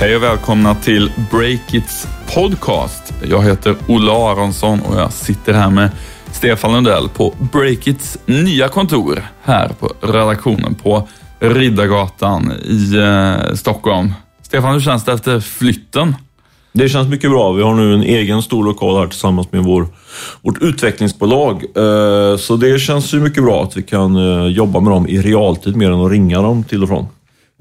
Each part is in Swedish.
Hej och välkomna till Breakits podcast. Jag heter Olle Aronsson och jag sitter här med Stefan Lundell på Breakits nya kontor här på redaktionen på Riddargatan i eh, Stockholm. Stefan, hur känns det efter flytten? Det känns mycket bra. Vi har nu en egen stor lokal här tillsammans med vår, vårt utvecklingsbolag. Eh, Så det känns ju mycket bra att vi kan eh, jobba med dem i realtid mer än att ringa dem till och från.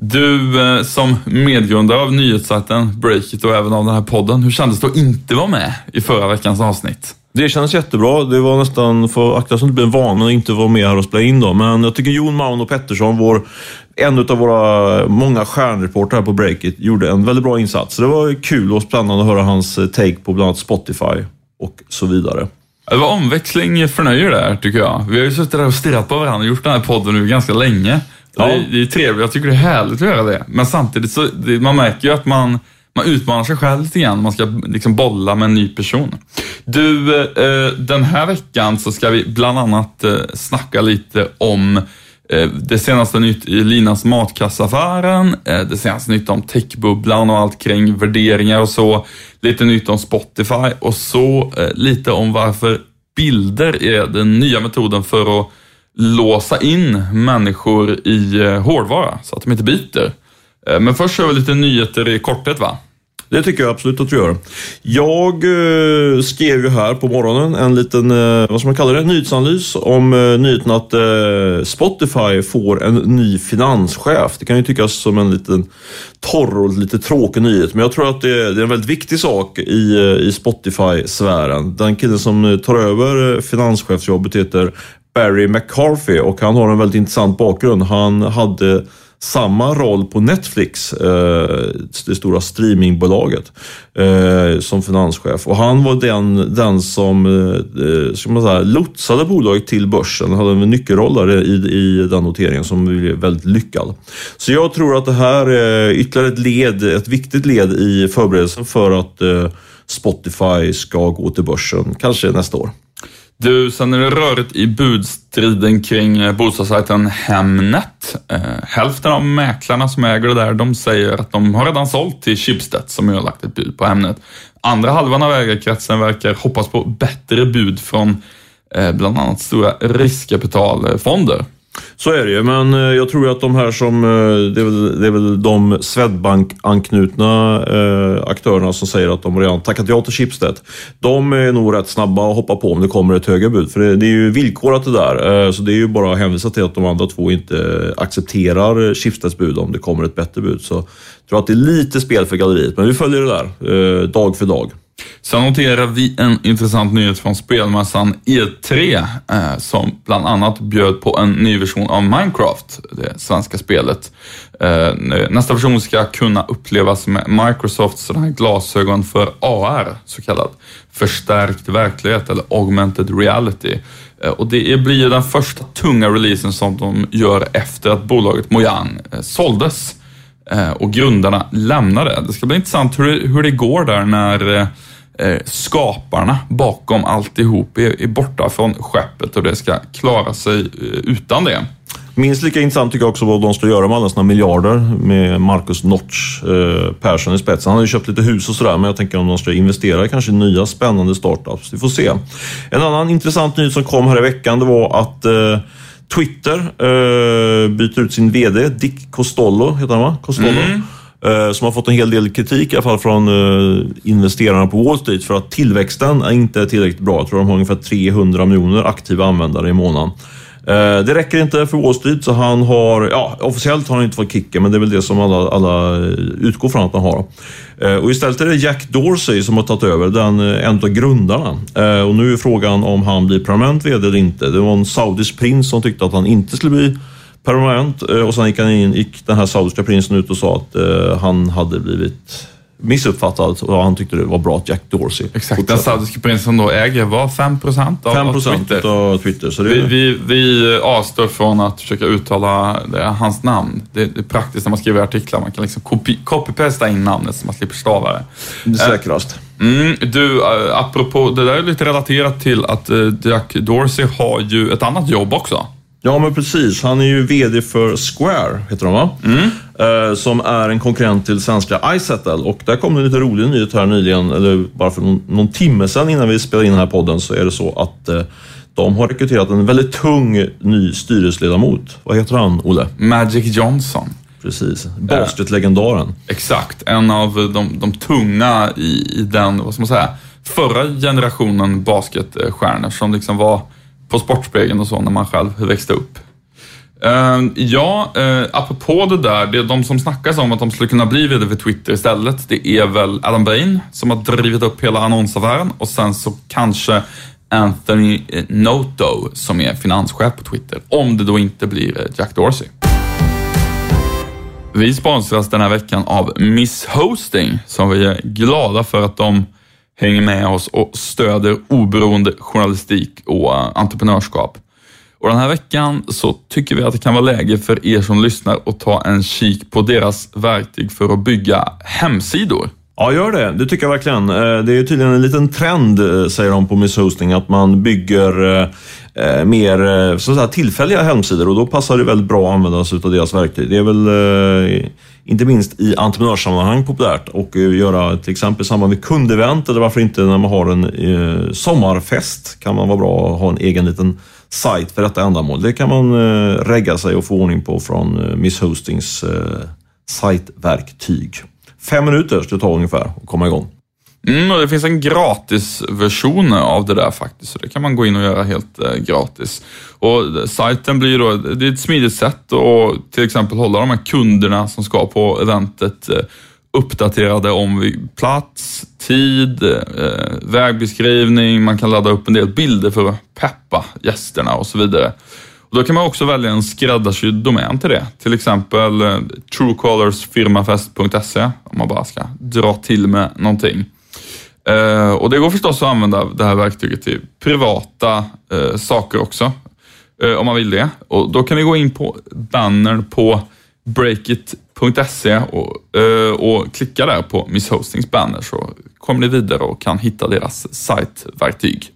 Du eh, som medgrundare av nyhetssajten Breakit och även av den här podden, hur kändes det att inte vara med i förra veckans avsnitt? Det känns jättebra. Det var nästan, för akta så att det blir en vana att inte vara med här och spela in då. Men jag tycker Jon Mauno Pettersson, vår, en av våra många stjärnreportrar här på Breakit, gjorde en väldigt bra insats. Så det var kul och spännande att höra hans eh, take på bland annat Spotify och så vidare. Det var omväxling förnöjer där, tycker jag. Vi har ju suttit där och stirrat på varandra och gjort den här podden nu ganska länge. Ja. Det, är, det är trevligt, jag tycker det är härligt att göra det. Men samtidigt så, det, man märker ju att man, man utmanar sig själv lite grann. Man ska liksom bolla med en ny person. Du, eh, den här veckan så ska vi bland annat eh, snacka lite om eh, det senaste nytt i Linas matkassaffären, eh, det senaste nytt om techbubblan och allt kring värderingar och så. Lite nytt om Spotify och så eh, lite om varför bilder är den nya metoden för att låsa in människor i eh, hårdvara så att de inte byter. Eh, men först kör vi lite nyheter i korthet va? Det tycker jag absolut att du gör. Jag eh, skrev ju här på morgonen en liten, eh, vad ska man kalla det, nyhetsanalys om eh, nyheten att eh, Spotify får en ny finanschef. Det kan ju tyckas som en liten torr och lite tråkig nyhet, men jag tror att det, det är en väldigt viktig sak i, i Spotify-sfären. Den killen som tar över finanschefsjobbet heter Barry McCarthy och han har en väldigt intressant bakgrund. Han hade samma roll på Netflix, eh, det stora streamingbolaget, eh, som finanschef. Och han var den, den som eh, ska man säga, lotsade bolaget till börsen. Han hade en nyckelroll där i, i den noteringen som blev väldigt lyckad. Så jag tror att det här är ytterligare ett led, ett viktigt led i förberedelsen för att Spotify ska gå till börsen, kanske nästa år. Du, sen är det rörigt i budstriden kring eh, bostadssajten Hemnet. Eh, hälften av mäklarna som äger det där, de säger att de har redan sålt till Schibsted som ju har lagt ett bud på Hemnet. Andra halvan av ägarkretsen verkar hoppas på bättre bud från eh, bland annat stora riskkapitalfonder. Så är det ju, men eh, jag tror att de här som, eh, det är väl, det är väl de Swedbank-anknutna eh, aktörerna som säger att de redan tackat ja till Schibsted. De är nog rätt snabba att hoppa på om det kommer ett högre bud, för det, är ju villkorat det där. Så det är ju bara att hänvisa till att de andra två inte accepterar Schibsteds bud om det kommer ett bättre bud. Så jag tror att det är lite spel för galleriet, men vi följer det där dag för dag. Sen noterar vi en intressant nyhet från spelmässan E3 eh, som bland annat bjöd på en ny version av Minecraft, det svenska spelet. Eh, nästa version ska kunna upplevas med Microsofts sådana här glasögon för AR, så kallad förstärkt verklighet eller augmented reality. Eh, och det blir den första tunga releasen som de gör efter att bolaget Mojang eh, såldes eh, och grundarna lämnade. Det ska bli intressant hur det, hur det går där när eh, skaparna bakom alltihop är, är borta från skeppet och det ska klara sig eh, utan det. Minst lika intressant tycker jag också vad de ska göra med alla sina miljarder med Marcus Notch eh, Persson i spetsen. Han har ju köpt lite hus och sådär, men jag tänker om de ska investera i kanske nya spännande startups. Vi får se. En annan intressant nyhet som kom här i veckan, det var att eh, Twitter eh, byter ut sin VD, Dick Costolo, heter han va? Costolo. Eh, Eh, som har fått en hel del kritik i alla fall från eh, investerarna på Wall Street för att tillväxten är inte tillräckligt bra. Jag tror de har ungefär 300 miljoner aktiva användare i månaden. Eh, det räcker inte för Wall Street, så han har, ja officiellt har han inte fått kicken, men det är väl det som alla, alla utgår från att han har. Och istället är det Jack Dorsey som har tagit över, den, en av grundarna. Och nu är frågan om han blir permanent VD eller inte. Det var en saudisk prins som tyckte att han inte skulle bli permanent eh, och sen gick, han in, gick den här saudiska prinsen ut och sa att eh, han hade blivit missuppfattad och han tyckte det var bra att Jack Dorsey Exakt, den saudiska prinsen då äger var 5 procent av, 5 av procent Twitter. av Twitter. Så det, Vi, vi, vi avstår från att försöka uttala det, hans namn. Det, det är praktiskt när man skriver artiklar. Man kan liksom copy- copy-pasta in namnet så man slipper stava det. det är säkrast. Mm, du, apropå, det där är lite relaterat till att Jack Dorsey har ju ett annat jobb också. Ja, men precis. Han är ju VD för Square, heter de va? Eh, som är en konkurrent till svenska iSettle. Och där kom det en lite rolig nyhet här nyligen, eller bara för någon, någon timme sedan innan vi spelade in den här podden, så är det så att eh, de har rekryterat en väldigt tung ny styrelseledamot. Vad heter han, Olle? Magic Johnson. Precis. Basket-legendaren. Exakt, en av de, de tunga i, i den, vad ska man säga, förra generationen basketstjärnor som liksom var på Sportspegeln och så när man själv växte upp. Uh, ja, uh, apropå det där, det är de som snackas om att de skulle kunna bli VD för Twitter istället, det är väl Adam Bain som har drivit upp hela annonsaffären och sen så kanske Anthony eh, Noto som är finanschef på Twitter, om det då inte blir eh, Jack Dorsey. Vi sponsras den här veckan av Miss Hosting som vi är glada för att de hänger med oss och stöder oberoende journalistik och eh, entreprenörskap. Och den här veckan så tycker vi att det kan vara läge för er som lyssnar att ta en kik på deras verktyg för att bygga hemsidor. Ja, gör det. Det tycker jag verkligen. Eh, det är tydligen en liten trend, eh, säger de på Miss Hosting, att man bygger mer så att säga, tillfälliga hemsidor och då passar det väldigt bra att använda sig av deras verktyg. Det är väl inte minst i entreprenörssammanhang populärt och eh, göra till exempel i samband med kundevent eller varför inte när man har en eh, sommarfest kan man vara bra att ha en egen liten sajt för detta ändamål. Det kan man eh, regga sig och få ordning på från Miss Hostings sajtverktyg. Fem minuter ska det ta ungefär att komma igång. Mm, och det finns en gratisversion av det där faktiskt, så det kan man gå in och göra helt eh, gratis. Och sajten blir då, det är ett smidigt sätt att till exempel hålla de här kunderna som ska på eventet eh, uppdaterade om plats, tid, eh, vägbeskrivning, man kan ladda upp en del bilder för att peppa gästerna och så vidare. Och då kan man också välja en skräddarsydd domän till det. Till exempel eh, truecolorsfirmafest.se om man bara ska dra till med någonting. Eh, och det går förstås att använda det här verktyget till privata eh, saker också, eh, om man vill det. Och då kan ni gå in på bannern på breakit.se och, eh, och klicka där på Miss Hostings banner så kommer ni vidare och kan hitta deras sajtverktyg.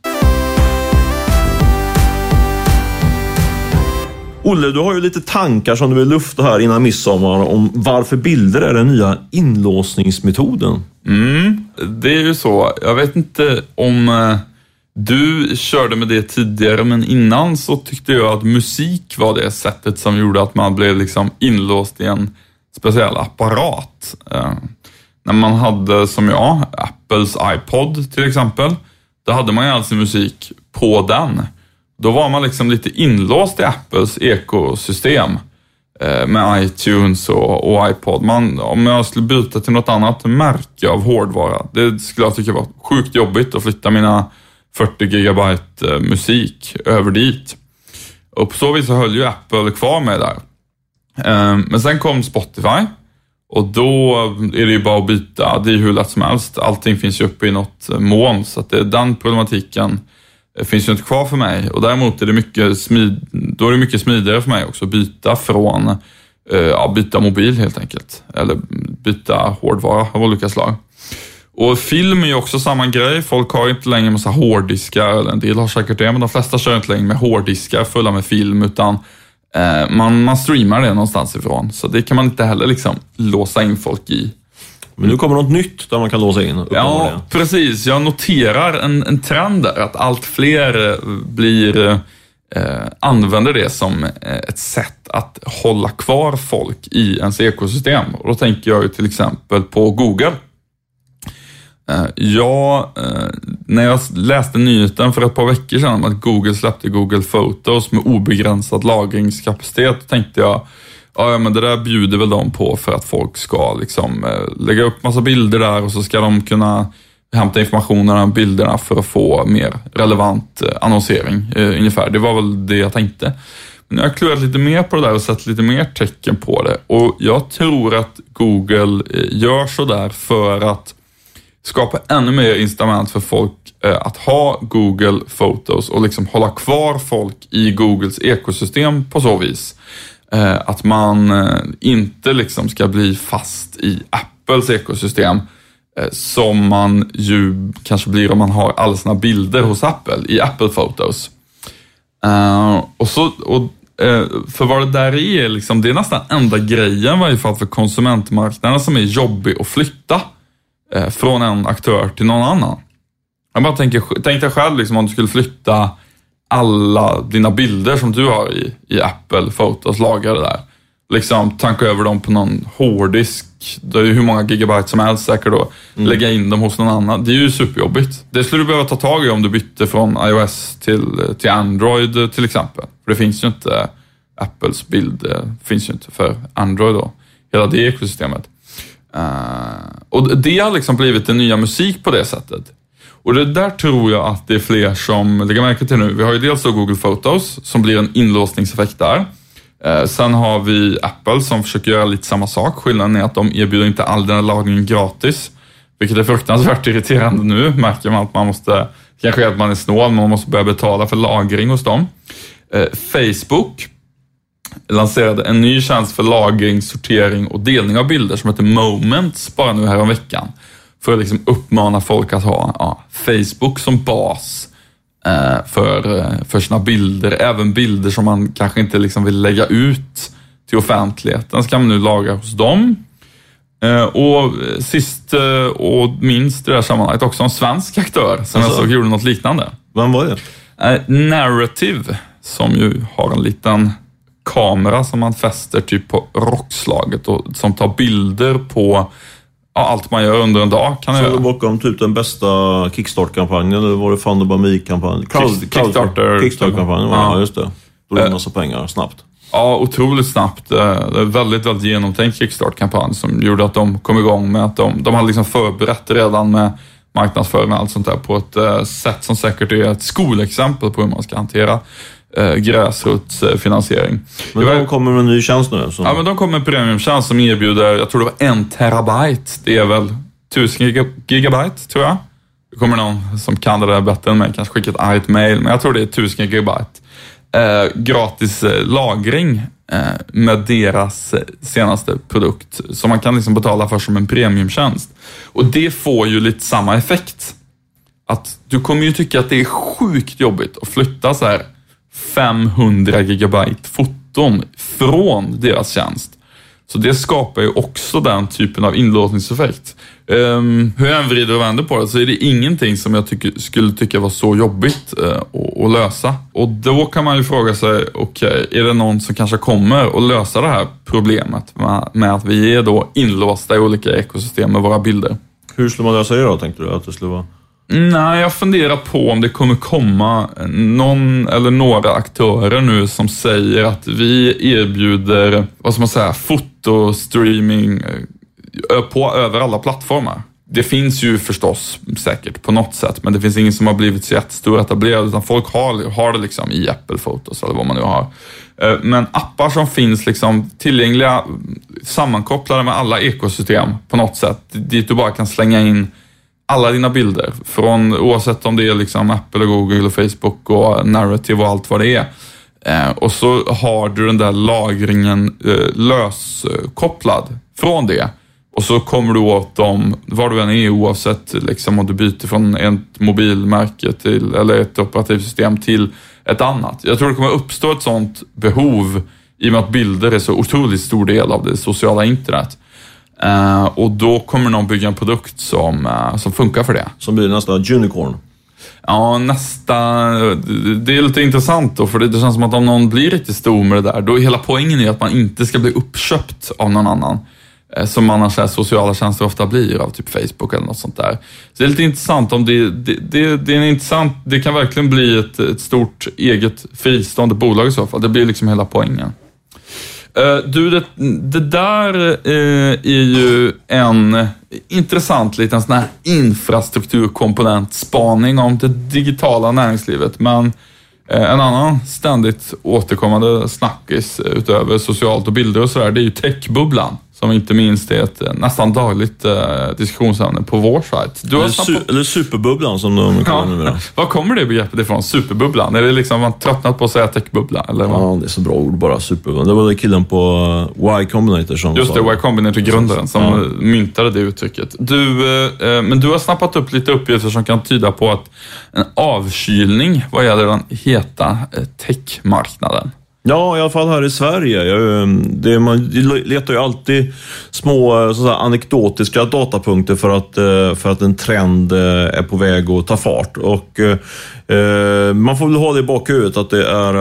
Olle, du har ju lite tankar som du vill lufta här innan midsommar om varför bilder är den nya inlåsningsmetoden. Mm, det är ju så. Jag vet inte om eh, du körde med det tidigare, men innan så tyckte jag att musik var det sättet som gjorde att man blev liksom inlåst i en speciell apparat. Eh, när man hade, som jag, Apples iPod till exempel, då hade man ju all sin musik på den. Då var man liksom lite inlåst i Apples ekosystem Eh, med iTunes och, och iPod. Man, om jag skulle byta till något annat märke av hårdvara, det skulle jag tycka var sjukt jobbigt att flytta mina 40 gigabyte eh, musik över dit. Och på så vis så höll ju Apple kvar mig där. Eh, men sen kom Spotify och då är det ju bara att byta. Det är ju hur lätt som helst. Allting finns ju uppe i något moln så att det är den problematiken Eh, finns ju inte kvar för mig och däremot är det mycket, smid, då är det mycket smidigare för mig också att byta från, eh, ja, byta mobil helt enkelt. Eller byta hårdvara av olika slag. Och film är ju också samma grej. Folk har inte längre massa hårddiskar, eller en del har säkert det, men de flesta kör inte längre med hårddiskar fulla med film, utan eh, man, man streamar det någonstans ifrån. Så det kan man inte heller liksom låsa in folk i men nu kommer något nytt där man kan låsa in. Ja, precis. Jag noterar en, en trend där, att allt fler eh, blir, eh, använder det som eh, ett sätt att hålla kvar folk i ens ekosystem. Och då tänker jag ju till exempel på Google. Eh, jag, när jag läste nyheten för ett par veckor sedan om att Google släppte Google Photos med obegränsad lagringskapacitet, tänkte jag Ja, men det där bjuder väl de på för att folk ska liksom eh, lägga upp massa bilder där och så ska de kunna hämta informationen och bilderna för att få mer relevant eh, annonsering eh, ungefär. Det var väl det jag tänkte. Men jag har klurat lite mer på det där och sett lite mer tecken på det och jag tror att Google eh, gör sådär för att skapa ännu mer incitament för folk att ha Google Photos och liksom hålla kvar folk i Googles ekosystem på så vis. Eh, att man eh, inte liksom ska bli fast i Apples ekosystem eh, som man ju kanske blir om man har alla sina bilder hos Apple i Apple Photos. Eh, och, så, och Eh, för vad det där är, liksom, det är nästan enda grejen i varje fall för konsumentmarknaden som är jobbig att flytta eh, från en aktör till någon annan. Jag bara tänker, tänk dig själv liksom, om du skulle flytta alla dina bilder som du har i, i Apple Photos lagrade där. Liksom tanka över dem på någon hårddisk. Det är ju hur många gigabyte som helst säkert då. Mm. Lägga in dem hos någon annan. Det är ju superjobbigt. Det skulle du behöva ta tag i om du bytte från iOS till, till Android till exempel. För det finns ju inte, Apples bild det finns ju inte för Android då. Hela det ekosystemet. Uh, och det har liksom blivit en nya musik på det sättet. Och det där tror jag att det är fler som lägger märke till nu. Vi har ju dels då Google Photos som blir en inlåsningseffekt där. Eh, sen har vi Apple som försöker göra lite samma sak. Skillnaden är att de erbjuder inte all den här lagringen gratis. Vilket är fruktansvärt irriterande nu. Märker man att man måste, kanske att man är snål, men man måste börja betala för lagring hos dem. Eh, Facebook lanserade en ny tjänst för lagring, sortering och delning av bilder som heter Moments bara nu här om veckan för att liksom uppmana folk att ha ja, Facebook som bas eh, för, eh, för sina bilder. Även bilder som man kanske inte liksom vill lägga ut till offentligheten ska man nu lagra hos dem. Eh, och sist eh, och minst i det här sammanhanget också en svensk aktör som alltså, jag såg gjorde något liknande. Vem var det? Eh, Narrative, som ju har en liten kamera som man fäster typ på rockslaget och som tar bilder på ja, allt man gör under en dag kan jag göra. bakom typ den bästa Kickstart-kampanjen eller var det Fund by Me-kampanjen? Kickstarter. Kickstarter-kampanjen, ja. ja just det. Då är det en massa pengar snabbt. Ja, otroligt snabbt. Det är väldigt, väldigt genomtänkt Kickstart-kampanj som gjorde att de kom igång med att de, de hade liksom förberett redan med marknadsföring och allt sånt där på ett uh, sätt som säkert är ett skolexempel på hur man ska hantera eh, gräsrotsfinansiering. Men de kommer med en ny tjänst nu? Så. Ja, men de kommer med en premiumtjänst som erbjuder, jag tror det var en terabyte. Det är väl tusen gigabyte, tror jag. Det kommer någon som kan det där bättre än mig, kanske skicka ett argt mail, men jag tror det är tusen gigabyte. Eh, gratis eh, lagring eh, med deras senaste produkt som man kan liksom betala för som en premiumtjänst. Och det får ju lite samma effekt. Att du kommer ju tycka att det är sjukt jobbigt att flytta så här 500 gigabyte foton från deras tjänst. Så det skapar ju också den typen av inlåsningseffekt. Um, hur jag än vrider och vänder på det så är det ingenting som jag tycker, skulle tycka var så jobbigt uh, att, att, lösa. Och då kan man ju fråga sig, okej, okay, är det någon som kanske kommer att lösa det här problemet med, med, att vi är då inlåsta i olika ekosystem med våra bilder? Hur skulle man lösa det då, tänkte du? Att det skulle vara... Nej, jag funderar på om det kommer komma någon eller några aktörer nu som säger att vi erbjuder, vad ska man säga, fotostreaming eh, på, över alla plattformar. Det finns ju förstås säkert på något sätt, men det finns ingen som har blivit så jättestor etablerad, utan folk har, har det liksom i Apple Photos eller vad man nu har. Eh, men appar som finns liksom tillgängliga, sammankopplade med alla ekosystem på något sätt, dit du bara kan slänga in alla dina bilder, från, oavsett om det är liksom Apple, och Google, och Facebook och Narrative och allt vad det är. Eh, och så har du den där lagringen eh, löskopplad från det. Och så kommer du åt dem var du än är oavsett liksom, om du byter från ett mobilmärke till, eller ett operativsystem till ett annat. Jag tror det kommer uppstå ett sånt behov i och med att bilder är så otroligt stor del av det sociala internet. Uh, och då kommer någon bygga en produkt som, uh, som funkar för det. Som blir nästa unicorn? Ja, nästa... Det är lite intressant då, för det känns som att om någon blir riktigt stor med det där, då är hela poängen är att man inte ska bli uppköpt av någon annan. Uh, som annars är sociala tjänster ofta blir av typ Facebook eller något sånt där. Så det är lite intressant om det, det, det, det är en intressant, det kan verkligen bli ett, ett stort eget fristående bolag i så fall. Det blir liksom hela poängen. Eh, du, det, det där eh, är ju en intressant liten sån här infrastrukturkomponent spaning om det digitala näringslivet. Men eh, en annan ständigt återkommande snackis utöver socialt och bilder och sådär, det är ju techbubblan som inte minst är ett eh, nästan dagligt eh, diskussionsämne på vår sajt. Du eller, su på... eller superbubblan som de kallar ja. numera. Var kommer det begreppet ifrån? Superbubblan? Är det liksom man tröttnat på att säga techbubbla? Eller ja, det är så bra ord bara. Superbubblan. Det var killen på eh, Y Combinator som Just det, Y Combinator, grundaren, som ja. myntade det uttrycket. Du, eh, men du har snappat upp lite uppgifter som kan tyda på att en avkylning vad gäller den heta techmarknaden. Ja, i alla fall här i Sverige. Jag, ehm, det, man letar ju alltid små eh, så anekdotiska datapunkter för att, eh, för att en trend eh, är på väg att ta fart. Och, eh, man får väl ha det i bakhuvudet att det är,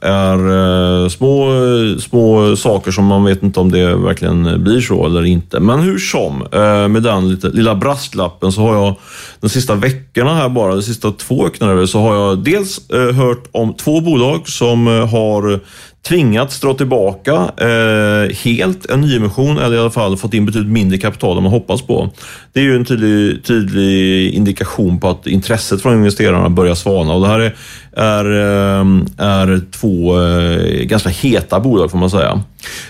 är små, små saker som man vet inte om det verkligen blir så eller inte. Men hur som, med den lilla brasklappen så har jag de sista veckorna här bara, de sista två veckorna så har jag dels hört om två bolag som har tvingats dra tillbaka eh, helt en nyemission eller i alla fall fått in betydligt mindre kapital än man hoppas på. Det är ju en tydlig, tydlig indikation på att intresset från investerarna börjar svalna och det här är, är, eh, är två eh, ganska heta bolag får man säga.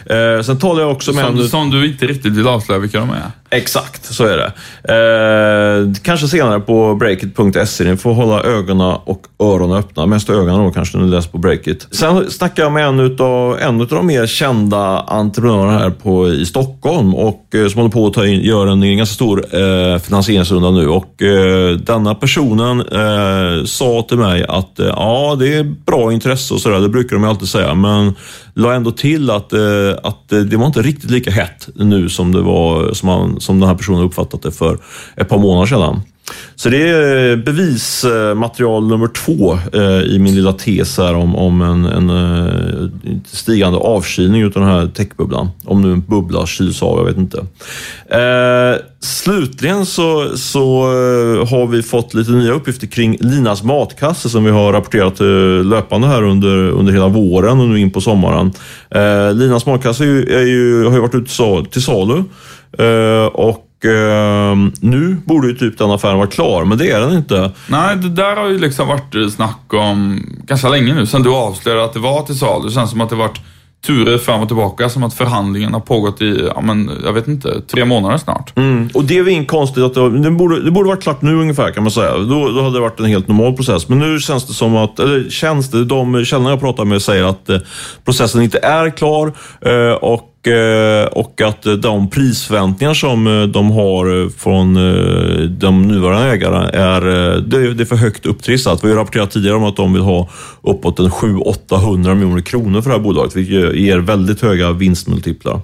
Eh, sen talar jag också med... Som, som du inte riktigt vill avslöja vilka de är? Exakt, så är det. Eh, kanske senare på breakit.se. Ni får hålla ögonen och öronen öppna. Mest ögonen då kanske när ni läser på Breakit. Sen snackar jag med en utav, en utav de mer kända entreprenörerna här på, i Stockholm och eh, som håller på att ta in, gör en ganska stor eh, finansieringsrunda nu. Och eh, denna personen eh, sa till mig att eh, ja, det är bra intresse och sådär. Det brukar de alltid säga. Men la ändå till att, eh, Eh, att det var inte riktigt lika hett nu som, det var, som, man, som den här personen uppfattat det för ett par månader sedan. Så det är eh, bevismaterial nummer två eh, i min lilla tes här om, om en, en eh, stigande avkylning av den här techbubblan. Om nu en bubbla kyls av, jag vet inte. Eh, slutligen så, så har vi fått lite nya uppgifter kring Linas matkasse som vi har rapporterat löpande här under, under hela våren och nu in på sommaren. Linas matkasse är ju, är ju, har ju varit ute till salu och eh, nu borde ju typ den affären vara klar, men det är den inte. Nej, det där har ju liksom varit snack om ganska länge nu, sen du avslöjade att det var till salu. Det känns som att det varit turer fram och tillbaka, som att förhandlingen har pågått i, ja men, jag vet inte, tre månader snart. Mm. Och det är väl inget konstigt att det, det, borde, det borde varit klart nu ungefär kan man säga. Då, då hade det varit en helt normal process. Men nu känns det som att, eller känns det, de källorna jag pratar med säger att eh, processen inte är klar eh, och Eh, Eh, och att eh, de prisförväntningar som eh, de har från de nuvarande ägarna är, det är för högt upptrissat. Vi har rapporterat tidigare om att de vill ha uppåt en 700-800 miljoner kronor för det här bolaget, vilket ger väldigt höga vinstmultiplar.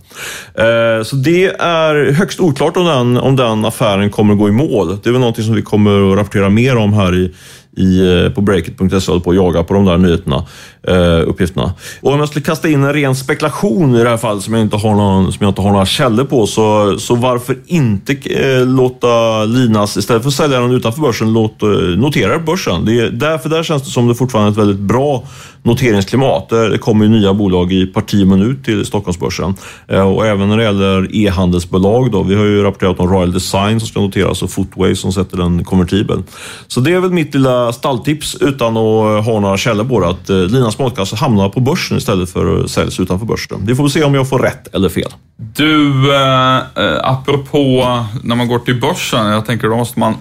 Så det är högst oklart om den, om den affären kommer att gå i mål. Det är väl någonting som vi kommer att rapportera mer om här i i, eh, på breakit.se håller på att jaga på de där nyheterna, eh, uppgifterna. Och om jag skulle kasta in en ren spekulation i det här fallet som jag inte har, någon, som jag inte har några källor på, så, så varför inte eh, låta Linas, istället för att sälja den utanför börsen, låt, eh, notera på börsen. Det är, därför där känns det som det fortfarande är ett väldigt bra noteringsklimat. Det kommer ju nya bolag i parti och minut till Stockholmsbörsen. Eh, och även när det gäller e-handelsbolag då. Vi har ju rapporterat om Royal Design som ska noteras och Footway som sätter den konvertibel. Så det är väl mitt lilla stalltips utan att eh, ha några källor på det. Att Lina Linas matkasse hamnar på börsen istället för att säljas utanför börsen. Vi får se om jag får rätt eller fel. Du, eh, eh, apropå när man går till börsen. Jag tänker då måste man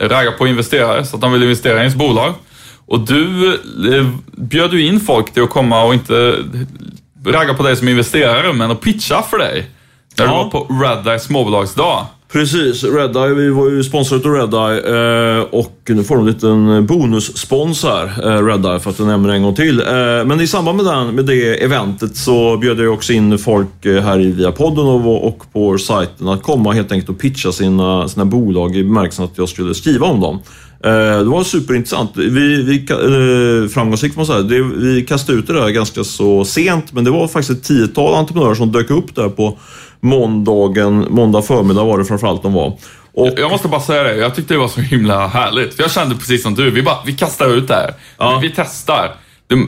eh, ragga på investerare så att de vill investera i ens bolag. Och du eh, bjöd ju in folk till att komma och inte ragga på dig som investerare, men att pitcha för dig. När ja. du var på Redeye småbolagsdag. Precis, Redeye, vi var ju sponsrade av Redeye eh, och nu får de en liten bonusspons här, eh, Redeye, för att jag nämner en gång till. Men i samband med, den, med det eventet så bjöd jag också in folk här via podden och, på sajten att komma helt enkelt och pitcha sina, sina bolag i bemärkelsen att jag skulle skriva om dem. Eh, det var superintressant. Vi, vi, eh, framgångsrikt får man säga. Det, vi kastade ut det där ganska så sent, men det var faktiskt ett tiotal entreprenörer som dök upp där på måndagen, måndag förmiddag var det framförallt de var. Och, jag måste bara säga det, jag tyckte det var så himla härligt. För jag kände precis som du, vi, bara, vi kastar ut det här. Ja. Vi, vi testar.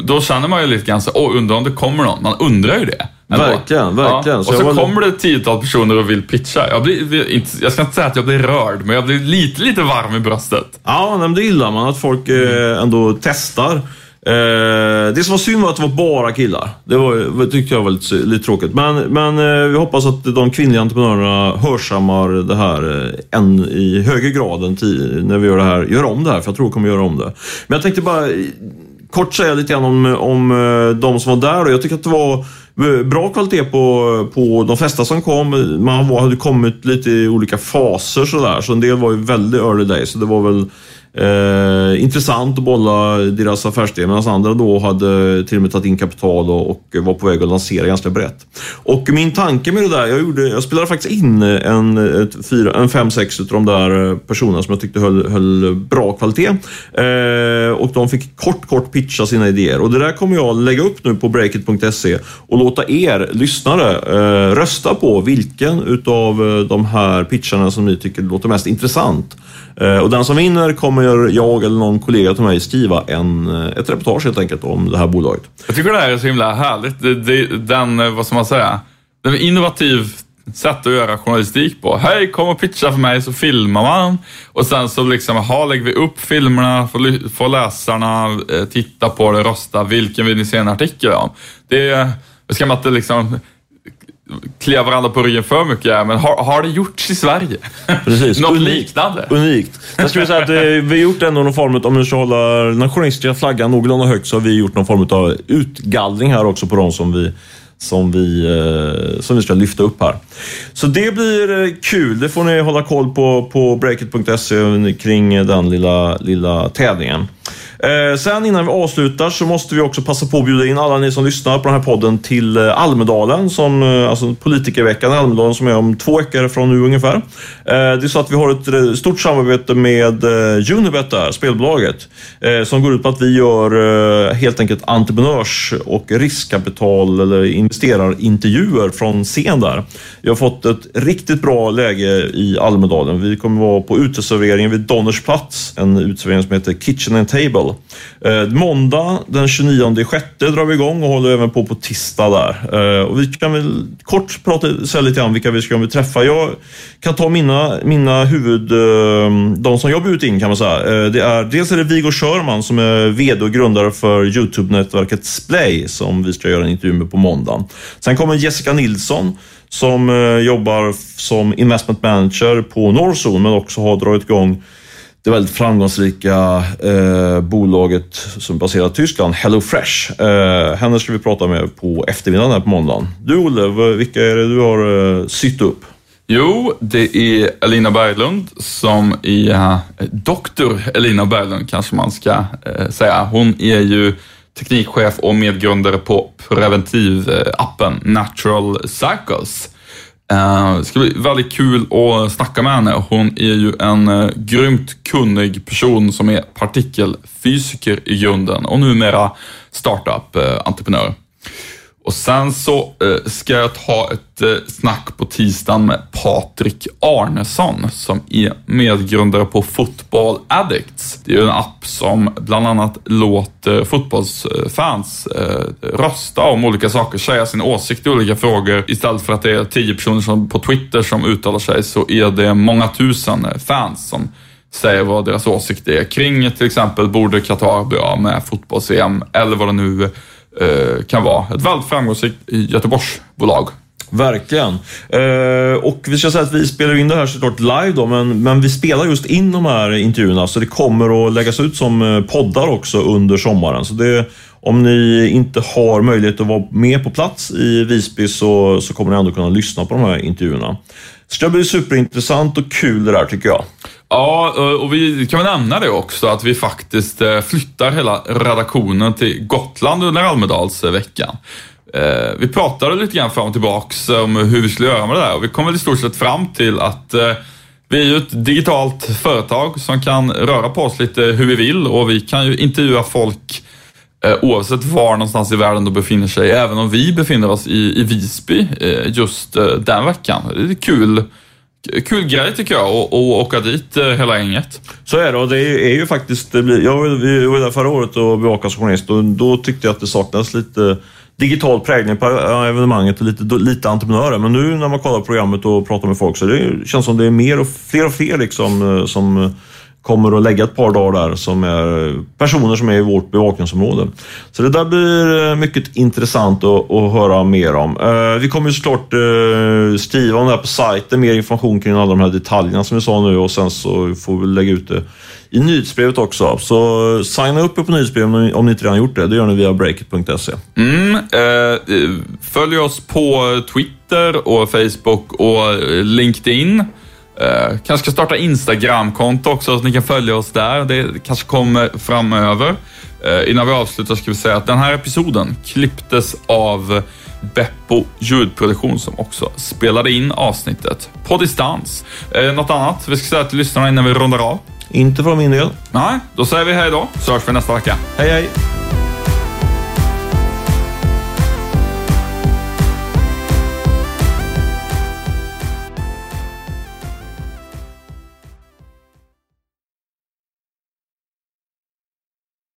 Då känner man ju lite grann så, åh, undrar om det kommer någon. Man undrar ju det. Verkligen, verkligen. Ja, och så, så kommer det ett tiotal personer och vill pitcha. Jag, blir, jag ska inte säga att jag blir rörd, men jag blir lite, lite varm i bröstet. Ja, men det gillar man, att folk eh, ändå testar. Eh, det som var synd var att det var bara killar. Det, var, det tyckte jag var lite, lite tråkigt. Men, men eh, vi hoppas att de kvinnliga entreprenörerna hörsammar det här än i högre grad än när vi gör det här. Gör om det här, för jag tror vi kommer göra om det. Men jag tänkte bara kort säga lite grann om, om de som var där. Och jag tycker att det var Eh, bra kvalitet på, på de flesta som kom. Man hade kommit lite i olika faser sådär. Så en del var ju väldigt early days. Så det var väl Eh, intressant att bolla deras affärsidé medan andra då hade till och med tagit in kapital och, och var på väg att lansera ganska brett. Och min tanke med det där, jag, gjorde, jag spelade faktiskt in en, ett, fyra, en fem, sex av de där eh, personerna som jag tyckte höll, höll bra kvalitet. Eh, och de fick kort, kort pitcha sina idéer. Och det där kommer jag lägga upp nu på breakit.se och låta er lyssnare eh, rösta på vilken utav eh, de här pitcharna som ni tycker låter mest intressant. Eh, och den som vinner kommer jag eller någon kollega till mig skriva en, eh, ett reportage helt enkelt om det här bolaget. Jag tycker det här är så himla härligt. Det, det, den, eh, vad ska man säga, den innovativ sätt att göra journalistik på. Hej, kom och pitcha för mig, så filmar man. Och sen så liksom, aha, lägger vi upp filmerna, får, får läsarna eh, titta på det, rösta. Vilken vill ni se en artikel om? Det ska man inte liksom klia varandra på ryggen för mycket, men har, har det gjorts i Sverige? Precis. Något unikt. liknande? Unikt. Jag skulle säga att vi har gjort ändå någon form av, om vi ska hålla den journalistiska flaggan någorlunda högt, så har vi gjort någon form av utgallring här också på de som vi som vi, eh, som vi ska lyfta upp här. Så det blir eh, kul. Det får ni hålla koll på på breakit.se kring den lilla, lilla tävlingen. Eh, sen innan vi avslutar så måste vi också passa på att bjuda in alla ni som lyssnar på den här podden till eh, Almedalen, som, eh, alltså politikerveckan i Almedalen som är om två veckor från nu ungefär. Eh, det är så att vi har ett eh, stort samarbete med eh, Unibet där, spelbolaget, som går ut på att vi gör helt enkelt entreprenörs och riskkapital eller investerarintervjuer från scen där. Vi har fått ett riktigt bra läge i Almedalen. Vi kommer vara på uteserveringen vid Donnersplats, en uteservering som heter Kitchen and Table måndag den 29 sjätte drar vi igång och håller även på på tisdag där. Och vi kan väl kort prata säga lite grann vilka vi ska träffa. Jag kan ta mina, mina huvud, eh, de som jag bjudit in kan man säga. Eh, det är, dels är det Viggo Körman som är VD och grundare för Youtube-nätverket Splay som vi ska göra en intervju med på måndagen. Sen kommer Jessica Nilsson som eh, jobbar som investment manager på Norrzon men också har dragit igång det väldigt framgångsrika eh, bolaget som är baserat i Tyskland, HelloFresh. Eh, henne ska vi prata med på eftermiddagen här på måndagen. Du Olle, vilka är det du har eh, sytt upp? Jo, det är Elina Berglund som är uh, doktor Elina Berglund kanske man ska eh, säga. Hon är ju teknikchef och medgrundare på preventivappen Natural Cycles. Eh, det ska bli väldigt kul att snacka med henne. Hon är ju en grymt kunnig person som är partikelfysiker i grunden och numera startup-entreprenör. Och sen så eh, ska jag ta ett eh, snack på tisdagen med Patrik Arnesson som är medgrundare på Football Addicts. Det är en app som bland annat låter fotbollsfans eh, rösta om olika saker, säga sin åsikt i olika frågor. Istället för att det är tio personer som, på Twitter som uttalar sig så är det många tusen eh, fans som säger vad deras åsikt är kring till exempel borde Qatar bli av med fotbolls-EM eller vad det nu är. Eh, kan vara. Ett väldigt framgångsrikt Göteborgsbolag. Verkligen. Eh, och vi ska säga att vi spelar in det här såklart live då, men, men vi spelar just in de här intervjuerna så det kommer att läggas ut som eh, poddar också under sommaren. Så det, om ni inte har möjlighet att vara med på plats i Visby så, så kommer ni ändå kunna lyssna på de här intervjuerna. Det ska bli superintressant och kul det där tycker jag. Ja, eh, och vi kan väl nämna det också att vi faktiskt eh, flyttar hela redaktionen till Gotland under Almedalsveckan. Eh, vi pratade lite grann fram och tillbaks om hur vi skulle göra med det där och vi kom väl i stort sett fram till att vi är ju ett digitalt företag som kan röra på oss lite hur vi vill och vi kan ju intervjua folk oavsett var någonstans i världen de befinner sig, även om vi befinner oss i, i Visby just den veckan. Det är kul kul grej tycker jag att åka dit eh, hela gänget. Så är det och det är ju faktiskt, det blir, jag var där förra året och bevakade som journalist och då tyckte jag att det saknades lite digital prägling på evenemanget och lite, lite entreprenörer. Men nu när man kollar programmet och pratar med folk så det känns som det är mer och fler och fler liksom, eh, som eh, kommer att lägga ett par dagar där som är personer som är i vårt bevakningsområde. Så det där blir eh, mycket intressant att, att höra mer om. Eh, vi kommer ju såklart eh, skriva om det här på sajten, mer information kring alla de här detaljerna som vi sa nu och sen så får vi lägga ut det i nyhetsbrevet också. Så signa upp er på nyhetsbrevet om ni inte redan gjort det. Det gör ni via breakit.se. Mm, eh, följ oss på Twitter och Facebook och LinkedIn. Eh, kanske ska starta Instagram-konto också så att ni kan följa oss där. Det kanske kommer framöver. Eh, innan vi avslutar ska vi säga att den här episoden klipptes av Beppo ljudproduktion som också spelade in avsnittet på distans. Eh, något annat vi ska säga till lyssnarna innan vi rundar av? Inte från min del. Nej, då säger vi hej då, så hörs vi nästa vecka. Hej hej!